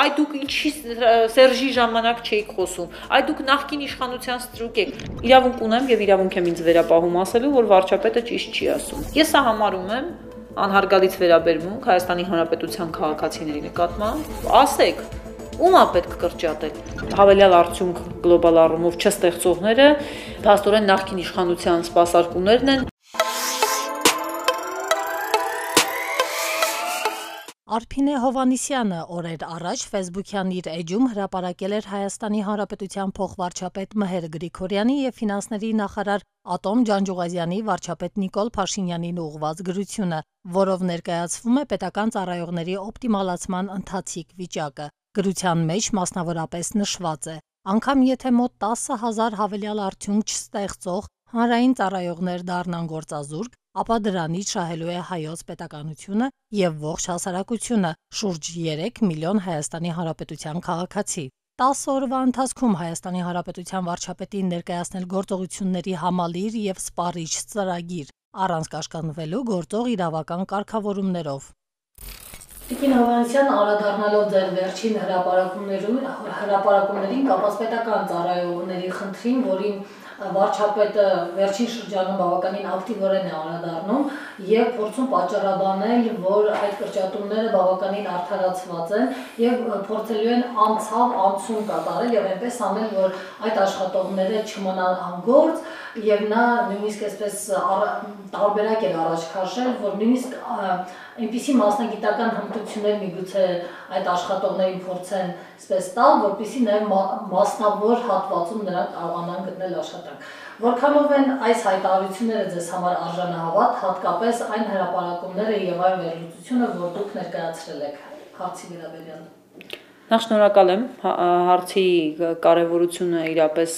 Այ դուք ինչի Սերժի ժամանակ չէիք խոսում։ Այ դուք նախկին իշխանության ստրուկ եք։ Իրավունք ունեմ եւ իրավունք եմ ինձ վերապահում ասելու, որ վարչապետը ճիշտ չի ասում։ Ես սա համարում եմ անհարգալից վերաբերմունք Հայաստանի Հանրապետության քաղաքացիների նկատմամբ։ Ասեք, ում է պետք կրճատել հավելյալ արդյունք գլոբալ առումով չստեղծողները փաստորեն նախկին իշխանության սպասարկումներն են Արփինե Հովանիսյանը օրեր առաջ Facebook-յան իր էջում հրապարակել էր Հայաստանի Հանրապետության փոխվարչապետ Մհեր Գրիգորյանի եւ ֆինանսների նախարար Ատոմ Ջանջուղազյանի վարչապետ Նիկոլ Փաշինյանին ուղղված գրությունը, որով ներկայացվում է պետական ծառայողների օպտիմալացման ընթացիկ վիճակը։ Գրության մեջ մասնավորապես նշված է. Անկամ եթե մոտ 10000 հավելյալ արդյունք չստեղծող հանրային ծառայողներ դառնան գործազուրկ, ապա դրանից շահելու է հայոց պետականությունը եւ ողջ հասարակությունը՝ շուրջ 3 միլիոն Հայաստանի Հանրապետության քաղաքացի։ 10 օրվա ընթացքում Հայաստանի Հանրապետության վարչապետին ներկայացնել գործողությունների համալիր եւ սպառիչ ծրագիր, առանց կաշկանդվելու գործող իրավական կարգավորումներով։ Տիկին Հովանեսյան անդրադառնալով ձեր վերջին հրապարակումներին կապված պետական ծառայողների խնդրին, որին վարչապետը վերջին շրջանում բավականին ակտիվորեն է անդրադառնում եւ փորձում պատճառաբանել, որ այդ կրճատումները բավականին արդարացված են եւ փորձելու են անցավ անցում կատարել եւ այնպես անել, որ այդ աշխատողները չմնան անգործ եւ նա նույնիսկ այսպես տարբերակ էր առաջ քաշել, որ նույնիսկ այնպիսի մասնագիտական հմտություններ միգուցե այդ աշխատողներին փորձեն այսպես տալ, որպեսզի նաեւ մասնավոր հատվածում նրանք կարողանան գտնել աշխատանք։ Որքանով են այս հայտարարությունները ձեզ համար արժանահավատ, հատկապես այն հրապարակումները եւ այն վերլուծությունը, որ դուք ներկայացրել եք հարցի վերաբերյալ։ Նախ շնորհակալ եմ հա, հարցի կարևորությունը իրապես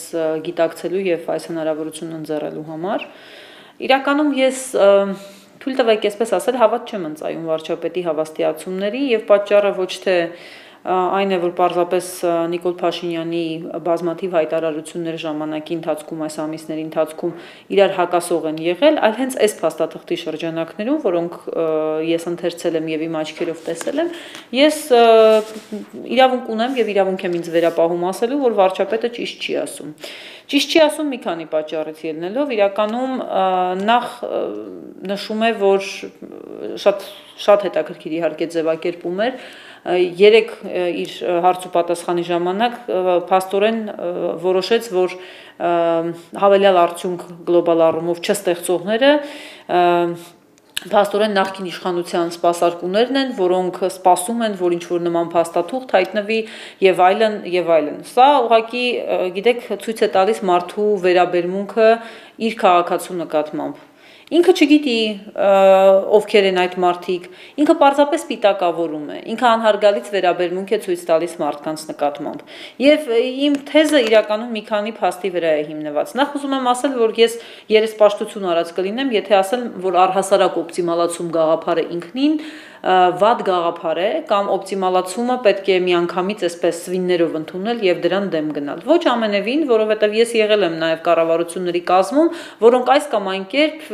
գիտակցելու եւ այս հնարավորությունը ընձեռելու համար։ Իրականում ես թույլ տվեք այսպես ասել հավատ չեմ ընծայում վարչապետի հավաստիացումների եւ պատճառը ոչ թե այն է, որ պարզապես Նիկոլ Փաշինյանի բազմաթիվ հայտարարություններ ժամանակի ընթացքում այս ամիսների ընթացքում իրար հակասող են եղել, այլ հենց այս փաստաթղթի շրջանակներում, որոնք ես ընթերցել եմ եւ իմ աչքերով տեսել եմ, ես իրավունք ունեմ եւ իրավունք եմ ինձ վերապահում ասելու, որ վարչապետը ճիշտ չի ասում։ Ճիշտ չի ասում մի քանի պատճառից ելնելով, իրականում նախ նշում է, որ շատ շատ հետաքրքիր իհարկե ձևակերպում էր, երեք իր հարց ու պատասխանի ժամանակ փաստորեն որոշեց, որ հավելյալ արդյունք գլոբալ առումով չստեղծողները Փաստորեն նախկին իշխանության սպասարկումներն են, որոնք սպասում են, որ ինչ որ նման փաստաթուղթ հայտնվի եւ այլն եւ այլն։ Սա ուղղակի գիտեք ցույց է տալիս մարդու վերաբերմունքը իր քաղաքացու նկատմամբ Ինքը չգիտի ովքեր են այդ մարդիկ, ինքը պարզապես պիտակավորում է, ինքը անհարգալից վերաբերմունք է ցույց տալիս մարդկանց նկատմամբ։ Եվ իմ թեզը իրականում մի քանի փաստի վրա է հիմնված։ Նախ ուզում եմ ասել, որ ես երեսպաշտություն արած կլինեմ, եթե ասեմ, որ առհասարակ օպտիմալացում գաղափարը ինքնին վատ գաղափար է կամ օպտիմալացումը պետք է միանգամից այսպես սվիններով ընդունել եւ դրան դեմ գնալ։ Ոչ ամենևին, որովհետեւ ես եղել եմ նաեւ կառավարությունների կազմում, որոնք այս կամ այն կերպ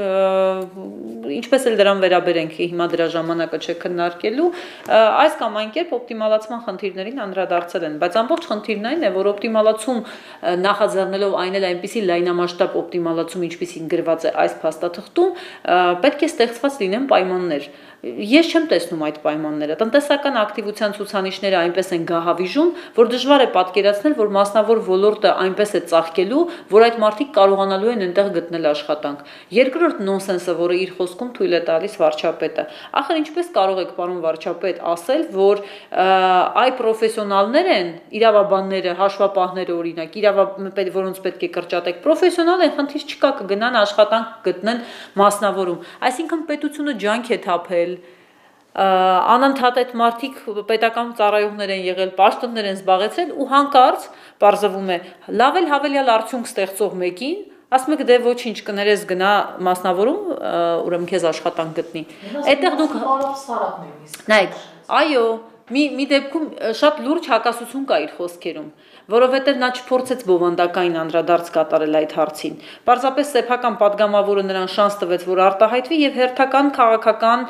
ինչպես էլ դրան վերաբերենք, հիմա դրա ժամանակը չէ քննարկելու, այս կամ այն կերպ օպտիմալացման խնդիրներին անդրադարձել են, բայց ամբողջ խնդիրն այն է, որ օպտիմալացում նախաձեռնելով այն էլ այնպիսի լայնամասշտաբ օպտիմալացում, ինչպիսին գրված է այս փաստաթղթում, պետք է ստեղծված լինեն պայմաններ Ես չեմ տեսնում այդ պայմանները։ Տնտեսական ակտիվության ցուցանիշները այնպես են գահավիժում, որ դժվար է պատկերացնել, որ մասնավոր ոլորտը այնպես է ծաղկելու, որ այդ մարդիկ կարողանալու են այնտեղ գտնել աշխատանք։ Երկրորդ նոնսենսը, որը իր խոսքում թույլ է տալիս վարչապետը։ Ախր ինչպես կարող եք պարոն վարչապետ ասել, որ այ պրոֆեսիոնալներ են, իրավաբանները, հաշվապահները օրինակ, իրավապետ, որոնց պետք է կրճատեք, պրոֆեսիոնալ են, խնդիր չկա, կգնան աշխատանք գտնեն մասնավորում։ Այսինքն պետությունը ջանք է թափել եղել անընդհատ այդ մարդիկ պետական ծառայողներ են եղել, պաշտոններ են զբաղեցրել ու հանկարծ բարձվում է լավ էլ հավելյալ արդյունք ստեղծող մեկին ասում եք դե ոչինչ կներես գնա մասնավորում ուրեմն քեզ աշխատանք գտնի այդտեղ դուք նայեք այո մի մի դեպքում շատ լուրջ հակասություն կա իր խոսքերում, որովհետև նա չփորձեց բովանդակային անդրադարձ կատարել այդ հարցին։ Պարզապես սեփական падգամավորը նրան շանս տվեց, որ արտահայտվի եւ հերթական քաղաքական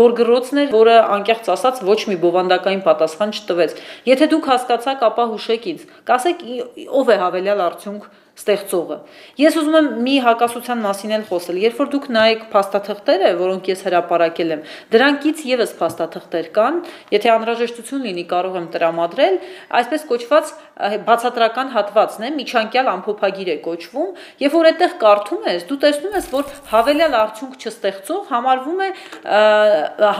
գորգռոցն էր, որը անկեղծ ասած ոչ մի բովանդակային պատասխան չտվեց։ Եթե դուք հասկացաք, ապա հուշեք ինձ։ Կասեք ով է հավելյալ արդյունք ստեղծողը։ Ես ուզում եմ մի հակասության մասին էլ խոսել։ Երբ որ դուք նայեք փաստաթղթերը, որոնք ես հրապարակել եմ, դրանքից եւս փաստաթղթեր կան, եթե անհրաժեշտություն լինի, կարող եմ տրամադրել, այսպես կոչված բացատրական հատվածն է, միջանկյալ ամփոփագիր է կոչվում, եւ որ այդտեղ կարդում ես, դու տեսնում ես, որ հավելյալ արդյունք չստեղծող համարվում է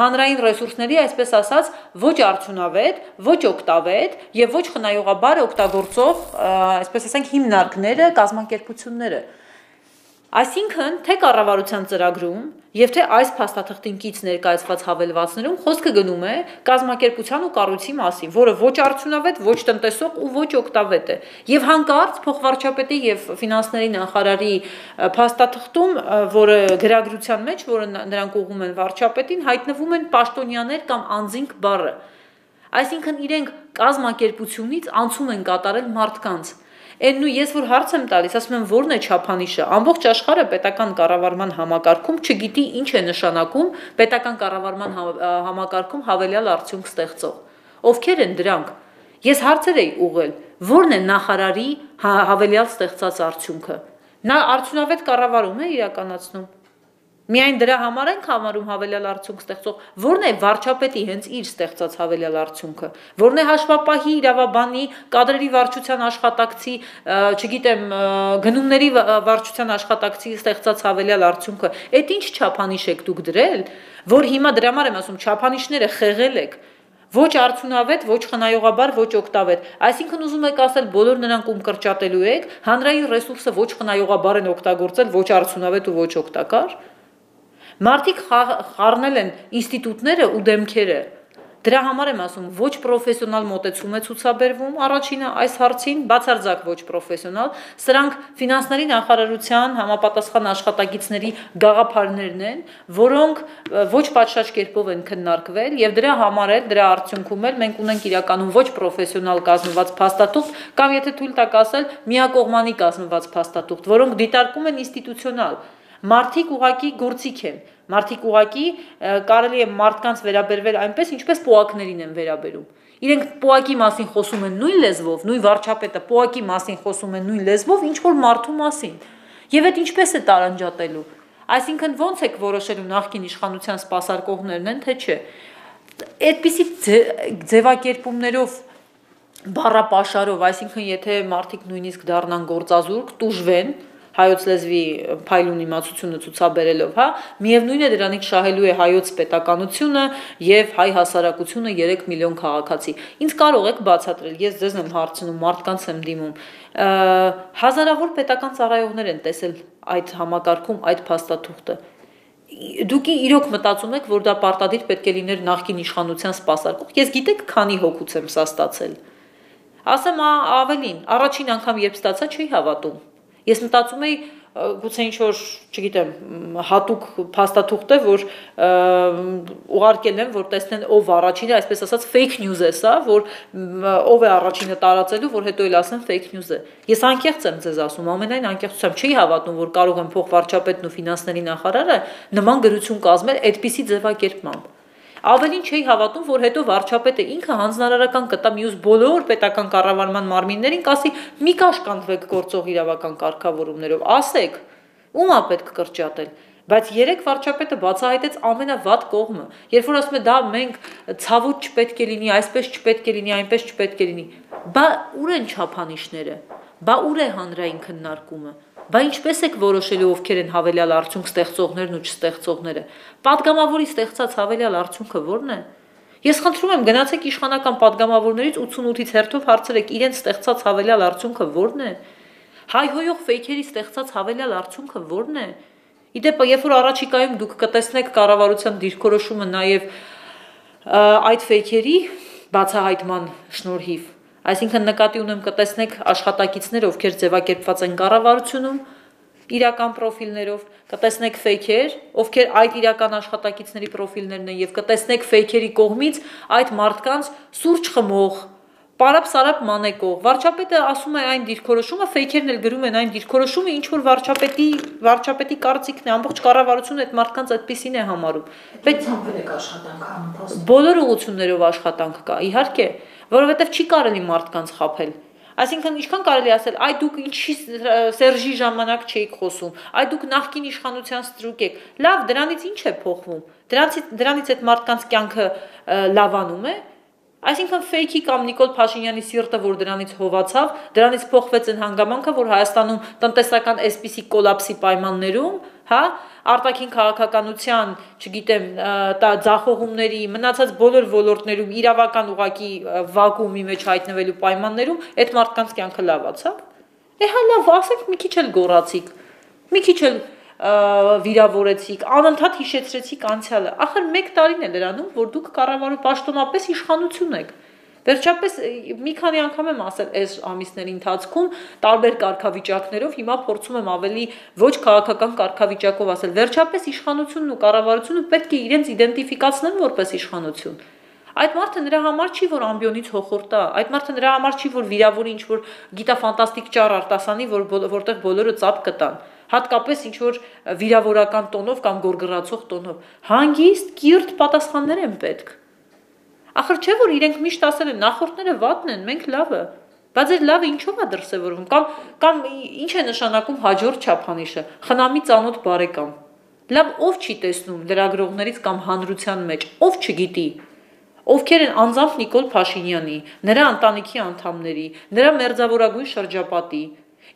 հանրային ռեսուրսների, այսպես ասած, ոչ արդյունավետ, ոչ օգտավետ եւ ոչ խնայողաբար օգտագործող, այսպես ասենք, հիմնարկները, կազմակերպությունները։ Այսինքն, թե կառավարության ծրագրում եւ թե այս փաստաթղթին կից ներկայացված հավելվածներում խոսքը գնում է կազմակերպության ու կառույցի մասին, որը ոչ արդյունավետ, ոչ տնտեսող ու ոչ օգտավետ է։ Եվ հանկարծ փոխվարչապետի եւ ֆինանսների նախարարի փաստաթղթում, որը գրագրության մեջ, որը նրանք ուղում են վարչապետին, հայտնվում են պաշտոնյաներ կամ անձինք բառը։ Այսինքն իրենք կազմակերպությունից անցում են կատարել մարդկանց Այն ու ես որ հարց եմ տալիս, ասում եմ ո՞րն է չափանիշը։ Ամբողջ աշխարհը պետական կառավարման համակարգում չգիտի ինչ է նշանակում պետական կառավարման համակարգում հավելյալ արդյունք ստեղծող։ Ովքեր են դրանք։ Ես հարցեր էի ուղղել, ո՞րն է նախարարի հավելյալ ստեղծած արդյունքը։ Նա արդյունավետ կառավարում է իրականացնում Միայն դրա համար ենք համարում հավելյալ արդյունք ստեղծող, որն է վարչապետի հենց իր ստեղծած հավելյալ արդյունքը, որն է հաշվապահի իրավաբանի, կադրերի վարչության աշխատակցի, չգիտեմ, գնումների վարչության աշխատակցի ստեղծած հավելյալ արդյունքը։ Այդ ինչ չափանիշ եք դուք դրել, որ հիմա դրա համար եմ ասում, չափանիշները խեղել եք ոչ արդյունավետ, ոչ խնայողաբար, ոչ օգտավետ։ Այսինքն ուզում եք ասել, բոլոր նրանք ում կրճատելու եք, հանրային ռեսուրսը ոչ խնայողաբար են օգտագործել, ոչ արդյունավետ ու ոչ օգտակար։ Մարդիկ խառնել են ինստիտուտները ու դեմքերը։ Դրա համար եմ ասում, ոչ պրոֆեսիոնալ մոտեցում է ցուցաբերվում առաջինը այս հարցին, բացարձակ ոչ պրոֆեսիոնալ, սրանք ֆինանսների նախարարության համապատասխան աշխատակիցների գաղափարներն են, որոնք ոչ պատշաճ կերպով են քննարկվել եւ դրա համար էլ դրա արդյունքում էլ մենք ունենք իրականում ոչ պրոֆեսիոնալ կազմված փաստաթուղթ կամ եթե թույլ տակ ասել միակողմանի կազմված փաստաթուղթ, որոնք դիտարկում են ինստիտուցիոնալ մարդիկ ուղակի գործիք են։ Մարդիկ ուղակի կարելի է մարդկանց վերաբերվել այնպես, ինչպես պոակներին են վերաբերում։ Իրենք պոակի մասին խոսում են նույն լեզվով, նույն վարչապետը պոակի մասին խոսում է նույն լեզվով, ինչ որ մարդու մասին։ Եվ այդ ինչպես է տարանջատելու։ Այսինքն ո՞նց եք որոշելու նախկին իշխանության սпасարկողներն են, թե չէ։ Այդպիսի ձևակերպումներով բառապաշարով, այսինքն եթե մարդիկ նույնիսկ դառնան գործազուրկ, տուժվեն, հայոց լեզվի փայլուն իմացությունը ցուցաբերելով, հա, միևնույնն է դրանից շահելու է հայոց պետականությունը եւ հայ հասարակությունը 3 միլիոն քաղաքացի։ Ինչ կարող եք բացատրել։ Ես ձեզ եմ հարցնում, մարդկանց եմ դիմում։ Հազարավոր պետական ծառայողներ են տեսել այդ համակարգում այդ փաստաթուղթը դուք իրոք մտածում եք, որ դա պարտադիր պետք է լիներ նախկին իշխանության սпасարկող։ Ես գիտեք, քանի հոգուց եմ սա ստացել։ Ասեմ ավելին, առաջին անգամ երբ ստացա, չի հավատում։ Ես մտածում էի գուցե ինչ որ, չգիտեմ, հատուկ փաստաթուղթ է, որ ուղարկել են, որ տեսնեն ով առաջինը, այսպես ասած fake news է սա, որ ով է առաջինը տարածելու, որ հետո էլ ասեն fake news է։ Ես անկեղծ եմ ձեզ ասում, ամենայն անկեղծությամբ չի հավատում, որ կարող են փոխվարչապետն ու ֆինանսների նախարարը նման գրություն կազմել այդպիսի ձևակերպմամբ։ Ավելին չի հավատում, որ հետո վարչապետը ինքը հանձնարարական կտա մյուս բոլոր պետական կառավարման մարմիններին, կասի՝ մի կաշկանդվեք գործող իրավական կարգավորումներով, ասեք, ում է պետք կրճատել։ Բայց երեք վարչապետը բացահայտեց ամենավատ կողմը։ Երբ որ ասում է դա մենք ցավոտ չպետք է լինի, այսպես չպետք է լինի, այնպես չպետք է լինի։ Բա ուր են չափանիշները։ Բա ուր է հանրային քննարկումը։ Բա ինչպես եք որոշելու ովքեր են հավելյալ արդյունք ստեղծողներն ու չստեղծողները։ Պատգամավորի ստեղծած հավելյալ արդյունքը ո՞րն է։ Ես խնդրում եմ գնացեք իշխանական падգամավորներից 88-ից հերթով հարցրեք իրենց ստեղծած հավելյալ արդյունքը ո՞րն է։ Հայհոյող ֆեյքերի ստեղծած հավելյալ արդյունքը ո՞րն է։ Իդեպ, երբ որ առաջիկայում դուք կտեսնեք կառավարության դիրքորոշումը նաև այդ ֆեյքերի բացահայտման շնորհիվ, Այսինքն նկատի ունեմ կտեսնեք աշխատակիցներ, ովքեր ձևակերպված են կառավարությունում, իրական պրոֆիլներով, կտեսնեք ֆեյքեր, ովքեր այդ իրական աշխատակիցների պրոֆիլներն են եւ կտեսնեք ֆեյքերի կողմից այդ մարդկանց սուրճ խմող, Պարապ-սարապ մանեկող վարչապետը ասում է այն դիրքորոշումը, ֆեյքերն էլ գրում են այն դիրքորոշումը, ինչ որ վարչապետի վարչապետի կարծիքն է, ամբողջ կառավարությունը այդ մարդկանց այդպեսին է համարում։ Բայց ցանկալի աշխատանք անում, բոլոր ուղություններով աշխատանք կա, իհարկե, որովհետև չի կարելի մարդկանց խაფել։ Այսինքն ինչքան կարելի ասել, այ դուք ինչի Սերժի ժամանակ չէիք խոսում, այ դուք նախկին իշխանության ստրուկ եք։ Լավ, դրանից ինչ է փոխվում։ Դրանից դրանից այդ մարդկանց կյանքը լավանում է։ Այսինքն ֆեյքի կամ Նիկոլ Փաշինյանի սիրտը, որ դրանից հովացավ, դրանից փոխվեց այն հանգամանքը, որ Հայաստանում տնտեսական այսպիսի կոլապսի պայմաններում, հա, արտաքին քաղաքականության, չգիտեմ, ձախողումների, մնացած բոլոր ոլորտներում իրավական ուղակի վակուումի մեջ հայտնվելու պայմաններում այդ մարդկանց կյանքը լավացավ։ Է հա լավ, ասենք մի քիչ էլ գոռացիք։ Մի քիչ էլ վիրավորեցիք, անընդհատ հիշեցրեցիք անցյալը։ Ախր 1 տարին է դրանում, որ դուք կառավարու պաշտոնապես իշխանություն եք։ Վերջապես մի քանի անգամ եմ ասել այս ամիսների ընթացքում տարբեր կարգավիճակներով, հիմա փորձում եմ ավելի ոչ քաղաքական կարգավիճակով ասել։ Վերջապես իշխանությունն ու կառավարությունը պետք է իրենց իդենտիֆիկացնեն որպես իշխանություն։ Այդ մարդը նրա համար չի, որ ամբիոնից հոխորտա, այդ մարդը նրա համար չի, որ վիրավորի ինչ որ գիտաֆանտաստիկ ճար արտասանի, որ որտեղ բոլորը ծափ կտան հատկապես ինչ որ վիրավորական տոնով կամ գորգռացող տոնով։ Հանգիստ, կիրթ պատասխաններ են պետք։ Ախր չէ որ իրենք միշտ ասել են նախորդները վատն են, մենք լավը։ Բայց այդ լավը ինչով է դրսևորվում կամ կամ ինչ է նշանակում հաջորդ չափանիշը։ Խնամի ծանոթ բարեկամ։ Լավ ով չի տեսնում լրագրողներից կամ հանրության մեջ, ով չգիտի ովքեր են անձամբ Նիկոլ Փաշինյանի, նրա ընտանիքի անդամների, նրա մերձավորագույն շրջապատի,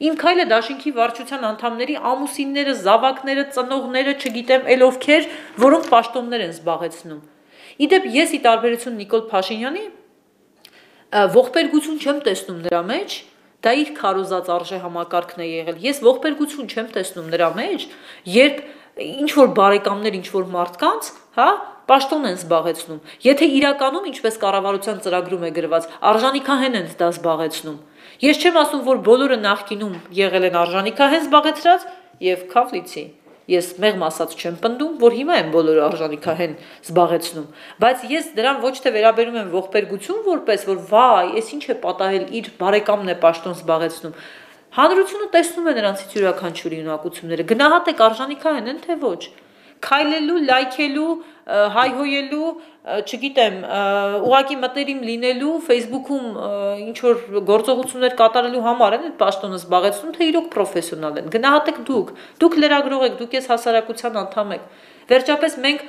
Իմ քայլը դաշինքի վարչության անդամների ամուսինները, զավակները, ծնողները, չգիտեմ, ել ովքեր, որոնք պաշտոններ են զբաղեցնում։ Իդեպ ես ի տարբերություն Նիկոլ Փաշինյանի ողբերգություն չեմ տեսնում նրա մեջ, դա իր քարոզած արժե համակարգն է եղել։ Ես ողբերգություն չեմ տեսնում նրա մեջ, երբ ինչ որ բարեկամներ, ինչ որ մարդկանց, հա, պաշտոն են զբաղեցնում։ Եթե իրականում ինչպես կառավարության ծրագրում է գրված, արժանիքահեն են դա զբաղեցնում։ Ես չեմ ասում, որ բոլորը նախկինում եղել են արժանիքահեն զբաղեցրած եւ քավլիցի։ Ես մեղմ ասած չեմ պնդում, որ հիմա են բոլորը արժանիքահեն զբաղեցնում, բայց ես դրան ոչ թե վերաբերում եմ ողբերգություն որպես որ վայ, ես ինչ է պատահել իր բարեկամն է պաշտոն զբաղեցնում։ Հանրությունը տեսնում է նրանցից յուրաքանչյուրի ունակությունները։ Գնահատեք արժանիքահեն են թե ոչ քայլելու, լայքելու, հայհոյելու, չգիտեմ, ուղակի մտերիմ լինելու, Facebook-ում ինչ որ գործողություններ կատարելու համար են այդ պաշտոնը զբաղեցնում, թե իրոք պրոֆեսիոնալ են։ Գնահատեք դուք, դուք լրագրող եք, դուք ես հասարակության անդամ եք։ Վերջապես մենք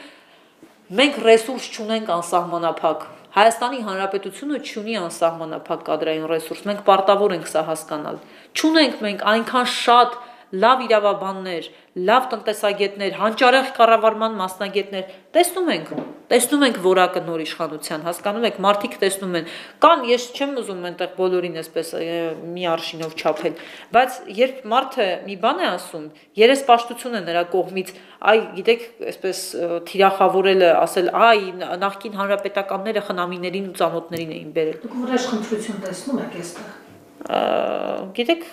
մենք ռեսուրս չունենք անսահմանափակ։ Հայաստանի Հանրապետությունը չունի անսահմանափակ կադրային ռեսուրս։ Մենք պարտավոր ենք սա հասկանալ։ Չունենք մենք այնքան շատ լավ իրավաբաններ, լավ տնտեսագետներ, հանճարեղ կառավարման մասնագետներ տեսնում ենք, տեսնում ենք որակը նոր իշխանության, հասկանում եք, մարդիկ տեսնում են։ Կան, ես չեմ ուզում այնտեղ բոլորին այսպես մի արշինով չափել, բայց երբ մարդը մի բան է ասում, երեսպաշտություն է նրա կողմից, այ գիտեք, այսպես թիրախավորելը, ասել, այ նախկին հանրապետականները խնամիներին ու ծանոթներին էին բերել։ Դուք որոշ խնդրություն տեսնում եք այստեղ։ Գիտեք,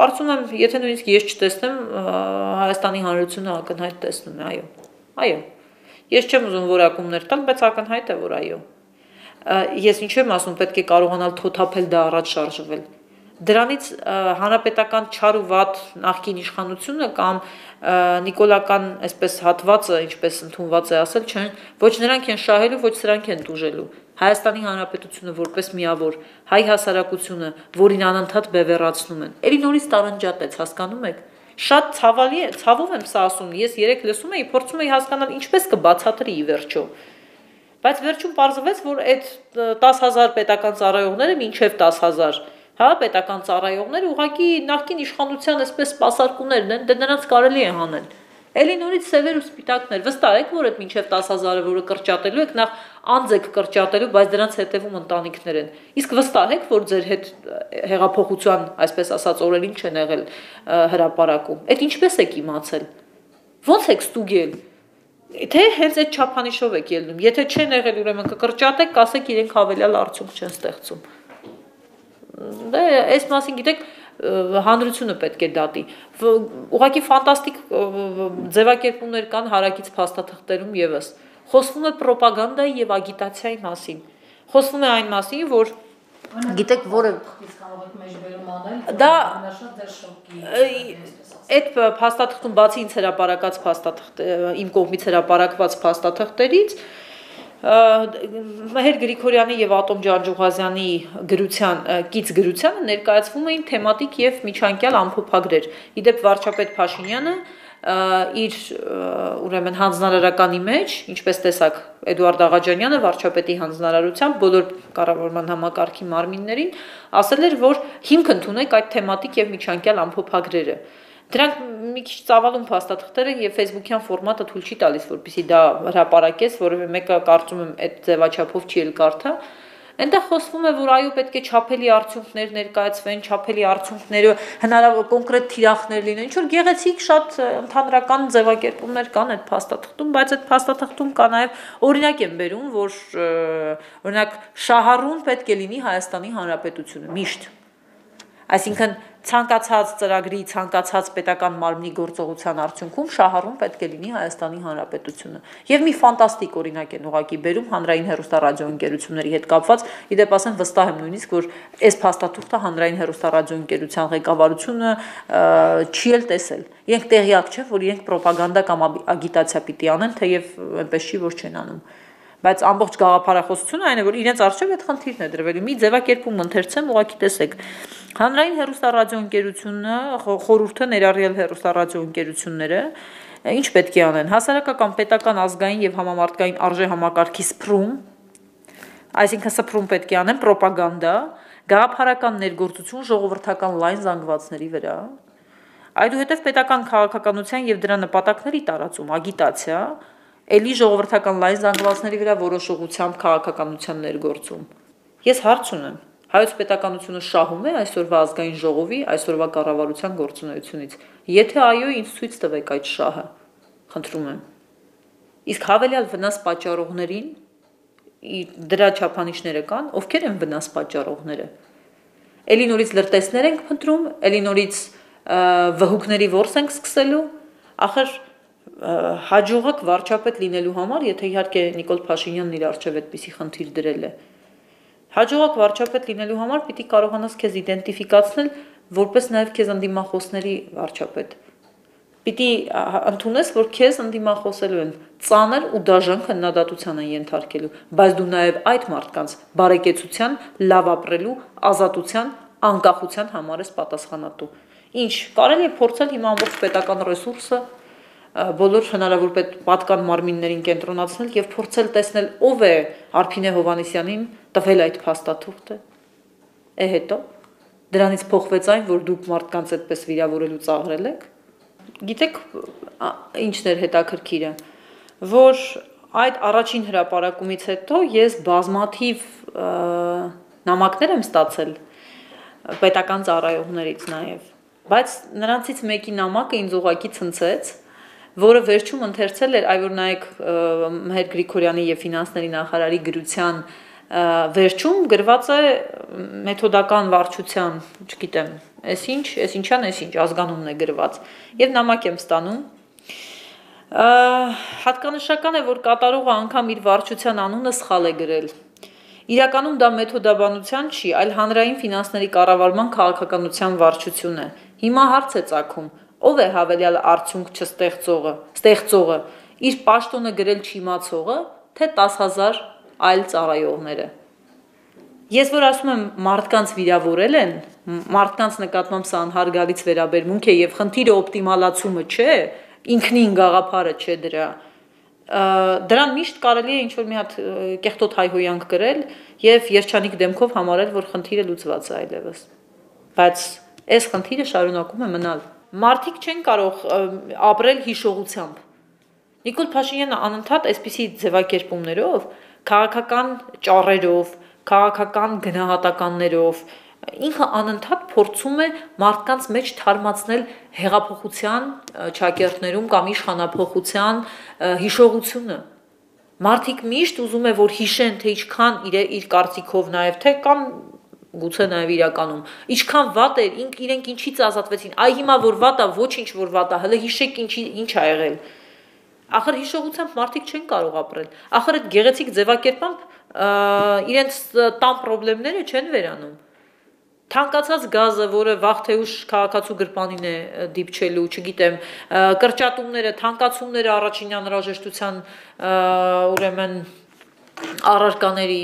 Կարծում եմ, եթե նույնիսկ ես չտեսնեմ, Հայաստանի Հանրությունը ակնհայտ տեսնում է, այո։ Այո։ Ես չեմ ուզում որակումներ տալ, բայց ակնհայտ է, որ այո։ Ես ինչ եմ ասում, պետք է կարողանալ թոթափել դա առաջ շարժվել դրանից հանրապետական չար ու վատ նախկին իշխանությունը կամ նիկոլական այսպես հատվածը, ինչպես ընդունված է ասել, չեն ոչ նրանք են շահելու, ոչ սրանք են դուժելու։ Հայաստանի Հանրապետությունը որպես միավոր հայ հասարակությունը, որին անընդհատ բևեռացնում են։ Էլի նորից տարանջատեց, հասկանում եք։ Շատ ցավալի է, ցավով եմ սա ասում։ Ես երեք լսում էի, փորձում էի հասկանալ ինչպես կբացատրի ի վերջո։ Բայց վերջում պարզվեց, որ այդ 10000 պետական ծառայողները մինչև 10000 հա պետական ծառայողները ուղղակի նախկին իշխանության այսպես սպասարկումներն են, դե նրանց կարելի է հանել։ Էլի նորից սևեր ու սպիտակներ։ Վստահ եք, որ այդ մինչև 10000-ը որը կրճատելու եք, նախ անձ եք կրճատելու, բայց դրանց հետևում ընտանիքներ են։ Իսկ վստահ եք, որ ձեր հետ հեղափոխության, այսպես ասած, օրերին չեն եղել հրաապարակում։ Այդ ինչպես եք իմացել։ Ոնց եք ստուգել։ Թե հենց այդ չափանիշով եք ելնում։ Եթե չեն եղել, ուրեմն կկրճատեք, կասեք իրենք հավելյալ արդյունք չեն ստեղծում։ Դե այս մասին գիտեք, հանրությունը պետք է դատի։ Ուղղակի ֆանտաստիկ ձևակերպումներ կան հարակից փաստաթղթերում եւս։ Խոսվում է ռոպագանդայի եւ ագիտացիայի մասին։ Խոսվում է այն մասին, որ գիտեք, որը դա այդ փաստաթղթում բացի ինձ հրապարակած փաստաթղթ իմ կողմից հրապարակված փաստաթղթերից Մհեր Գրիգորյանի եւ Ատոմ Ջանջուղազյանի գրության կից գրությանը ներկայացվում էին թեմատիկ եւ միջանկյալ ամփոփագրեր։ Իդեպ վարչապետ Փաշինյանը իր ուրեմն հանձնարարականի մեջ, ինչպես տեսակ Էդուարդ Աղաջանյանը վարչապետի հանձնարարությամբ բոլոր կառավարման համակարգի մարմիններին ասել էր, որ հիմք ընդունեք այդ թեմատիկ եւ միջանկյալ ամփոփագրերը։ Դրանք մի քիչ ծավալուն փաստաթղթեր են եւ Facebook-յան ֆորմատը թույլ չի տալիս, որպեսզի դա հրապարակես, որովհետեւ մեկը կարծում եմ այդ ձևաչափով չի էլ կարդա, Այնտեղ խոսվում է, որ այո պետք է չափելի արդյունքներ ներկայացվեն, չափելի արդյունքները հնարավոր կոնկրետ թիրախներ լինեն։ Ինչ որ գեղեցիկ շատ ընդհանրական ձևակերպումներ կան այդ փաստաթղթում, բայց այդ փաստաթղթում կա նաև օրինակ եմ բերում, որ օրինակ շահառուն պետք է լինի Հայաստանի Հանրապետությունը միշտ։ Այսինքն ցանկացած ծրագրի, ցանկացած պետական մարմնի գործողության արդյունքում շահառուն պետք է լինի Հայաստանի Հանրապետությունը։ Եվ մի ֆանտաստիկ օրինակ են ուղակի բերում հանրային հեռուստարադիոընկերությունների հետ կապված, իդեպ ասեմ վստահ եմ նույնիսկ, որ այս փաստաթուղթը հանրային հեռուստարադիոընկերության ղեկավարությունը չի էլ տեսել։ Իրենք տեղյակ չէ, որ իրենք ռոպագանդա կամ ագիտացիա պիտի անեն, թեև այնպես չի, որ չեն անում բայց ամբողջ գաղափարախոսությունը այն է որ իրենց արժեվ այդ խնդիրն է դրվել մի ձևակերպում ընթերցեմ ուղակի տեսեք Հանրային հեռուստարադիոընկերությունը, խորհուրդը ներառյալ հեռուստարադիոընկերությունները ինչ պետք է անեն։ Հասարակական, պետական, ազգային եւ համամարտկային արժե համակարգի սփռում, այսինքն սփռում պետք է անեն ռոպագանդա, գաղափարական ներգործություն ժողովրդական լայն զանգվածների վրա, Այդուհետև պետական քաղաքականության եւ դրա նպատակների տարածում, ագիտացիա, էլի ժողովրդական լայն զանգվածների վրա որոշողությամբ քաղաքականության ներգործում։ Ես հարց ունեմ. հայոց պետականությունը շահում է այսօրվա ազգային ժողովի, այսօրվա կառավարության գործունեությունից։ Եթե այո, ինձ ցույց տվեք այդ շահը։ Խնդրում եմ։ Իսկ հավելյալ վնաս պատճառողներին դրա չափանիշները կան, ովքեր են վնաս պատճառողները։ Էլի նորից լրտեսներ ենք փնտրում, էլի նորից վհուկների ворս ենք սկսելու։ Ախր հաջողակ վարչապետ լինելու համար, եթե իհարկե Նիկոլ Փաշինյանն իր արժև այդպիսի խնդիր դրել է, Հաջողակ վարչապետ լինելու համար պիտի կարողանաս քեզ իդենտիֆիկացնել որպես նաև քեզ ընդդիմախոսների վարչապետ։ Պիտի ընդունես, որ քեզ ընդդիմախոսելու են ծանր ու դաժան քննադատության են ենթարկելու, բայց դու նաև այդ մարդկանց բարեկեցության, լավ ապրելու, ազատության, անկախության համար ես պատասխանատու։ Ինչ, կարելի է փորձել հիմա ամբողջ պետական ռեսուրսը բոլոր հնարավոր պատկան մարմիններին կենտրոնացնել եւ փորձել տեսնել ով է Արփինե Հովանեսյանին տվել այդ փաստաթուղթը։ Է հետո դրանից փոխվեց այն, որ դուք մարդկանց այդպես վիրավորելու ծաղրել եք։ Գիտեք ինչն էր հետաքրքիրը, որ այդ առաջին հրապարակումից հետո ես բազմաթիվ նամակներ եմ ստացել պետական ծառայողներից նաև բայց նրանցից մեկի նամակը ինձ ուղակի ցնցեց որը վերջում ընթերցել էր այ որ նայեք Մհեր Գրիգորյանի եւ ֆինանսների նախարարի գրության վերջում գրված է մեթոդական վարչության, չգիտեմ, այսինչ, այսինչան, այսինչ ազգանունն է գրված եւ նամակ եմ ստանում հատկանշական է որ կատարողը անգամ իր վարչության անունը սխալ է գրել Իրականում դա մեթոդաբանության չի, այլ հանրային ֆինանսների կառավարման քաղաքականության վարչություն է։ Հիմա հարց է ցակում. Ով է հավելյալ արդյունք չստեղծողը, ստեղծողը, իր պաշտոնը գրել չիմացողը, թե 10000 այլ ծառայողները։ Ես որ ասում եմ մարդկանց վիրավորել են, մարդկանց նկատմամբ սա անհարգալից վերաբերմունք է եւ խնդիրը օպտիմալացումը չէ, ինքնին գաղափարը չէ դրա դրան միշտ կարելի է ինչ որ մի հատ կեղտոտ հայհոյանք գրել եւ երջանիկ դեմքով համարել որ խնդիրը լուծված է այլևս բայց այս խնդիրը շարունակում է մնալ մարդիկ չեն կարող ապրել հիշողությամբ Նիկոլ Փաշինյանը անընդհատ այսպիսի ձևակերպումներով քաղաքական ճառերով, քաղաքական գնահատականներով ինքը անընդհատ փորձում է մարդկանց մեջ թարմացնել հեղափոխության ճակերտներում կամ իշխանապողության հիշողությունը մարդիկ միշտ ուզում է որ հիշեն թե ինչքան իր իր կարծիքով նաև թե կամ գուցե նաև իրականում։ Ինչքան վատ էր, ինք իրենք ինչից ազատվեցին։ Այ հիմա որ վատ է, ոչինչ որ վատ է, հələ հիշեք ինչի ինչ ա եղել։ Ախր հիշողությամբ մարդիկ չեն կարող ապրել։ Ախր այդ գեղեցիկ ձևակերպամբ իրենց տան խնդիրները չեն վերանում թանկացած գազը, որը վաղ թե ուշ քաղաքացու գրպանին է դիպչելու, չգիտեմ, կրճատումները, թանկացումները առաջին անհրաժեշտության ուրեմն առարկաների,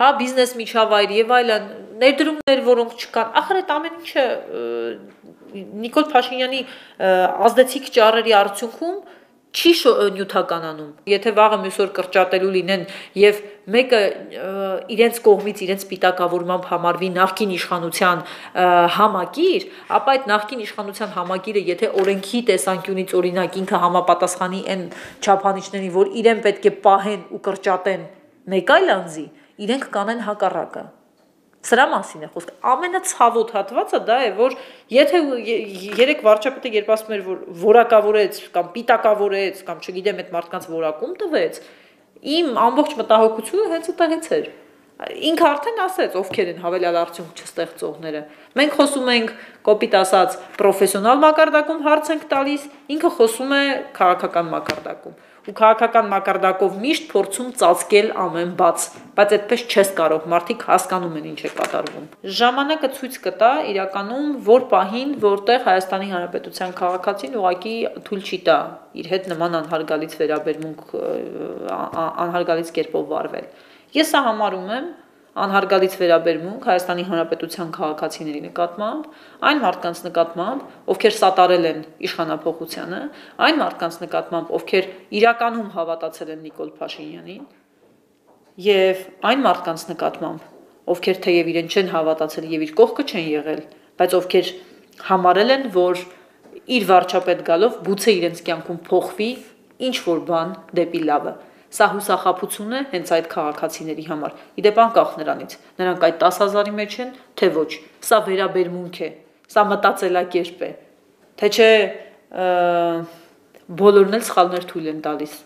հա, բիզնես միջավայր եւ այլն, ներդրումներ, որոնք չկան։ Ախր այդ ամեն ինչը Նիկոլ Փաշինյանի ազդեցիկ ճառերի արդյունքում չի նյութականանում։ Եթե վաղը մյուս օր կրճատելու լինեն եւ մեկը իրենց կողմից իրենց պիտակավորմամբ համարվի նախկին իշխանության համակիր, ապա այդ նախկին իշխանության համակիրը եթե օրենքի տեսանկյունից օրինակ ինքը համապատասխանի այն չափանիշներին, որ իրեն պետք է պահեն ու կրճատեն մեկ այլ անձի, իրենք կանեն հակառակը։ Սրա մասին է խոսքը։ Ամենացավոտ հատվածը դա է, որ եթե երեք վարչապետը երբ ասում էր, որ որակավորեց կամ պիտակավորեց կամ չգիտեմ այդ մարդկանց որակում տվեց, իմ ամբողջ մտահոգությունը հենց այդտեղից էր։ Ինքը արդեն ասեց, ովքեր են հավելյալ արդյունք չստեղծողները։ Մենք խոսում ենք կոպիտ ասած պրոֆեսիոնալ մակարդակում հարց ենք տալիս, ինքը խոսում է քաղաքական մակարդակում ու քաղաքական մակարդակով միշտ փորձում ծածկել ամեն բաց, բայց այդպես չես կարող, մարդիկ հասկանում են ինչ է կատարվում։ Ժամանակը ցույց կտա իրականում որ պահին, որտեղ Հայաստանի Հանրապետության քաղաքացին ուղակի թույլ չի տա իր հետ նման անհարգալից վերաբերմունք անհարգալից կերպով վարվել։ Ես սա համարում եմ անհարգալից վերաբերմունք Հայաստանի Հանրապետության քաղաքացիների նկատմամբ, այն մարդկանց նկատմամբ, ովքեր սատարել են իշխանապողությանը, այն մարդկանց նկատմամբ, ովքեր իրականում հավատացել են Նիկոլ Փաշինյանին, եւ այն մարդկանց նկատմամբ, ովքեր թեև իրեն չեն հավատացել եւ իր կողքը չեն եղել, բայց ովքեր համարել են, որ իր վարչապետ գալով գուցե իրենց կյանքում փոխվի ինչ որ բան դեպի լավը։ Սա հուսախապություն է հենց այդ քաղաքացիների համար։ Իդեպ անկախ նրանից, նրանք այդ 10000-ի մեջ են, թե ոչ։ Սա վերաբերմունք է, սա մտածելակերպ է։ Թե չէ բոլորն էլ սխալներ թույլ են տալիս։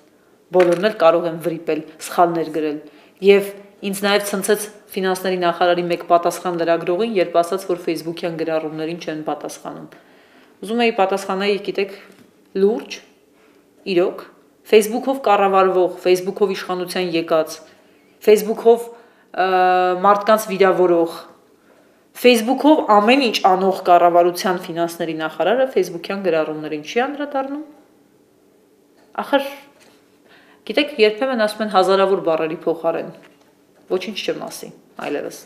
Բոլորն էլ կարող են վրիպել, սխալներ գրել։ Եվ ինձ նաև ցնցեց ֆինանսների նախարարի մեկ պատասխան լրագրողին, երբ ասաց, որ Facebook-յան գրառումներին չեն պատասխանում։ Ուզում էի պատասխանել, գիտեք, լուրջ, իրոք Facebook-ով կառավարվող, Facebook-ով իշխանության եկած, Facebook-ով մարդկանց վիրավորող, Facebook-ով ամեն ինչ անող կառավարության ֆինանսների նախարարը Facebook-յան գրառումներին չի անդրադառնում։ Ախր գիտեք, երբեմն ասում են հազարավոր բառերի փոխարեն ոչինչ չեմ ասի այլևս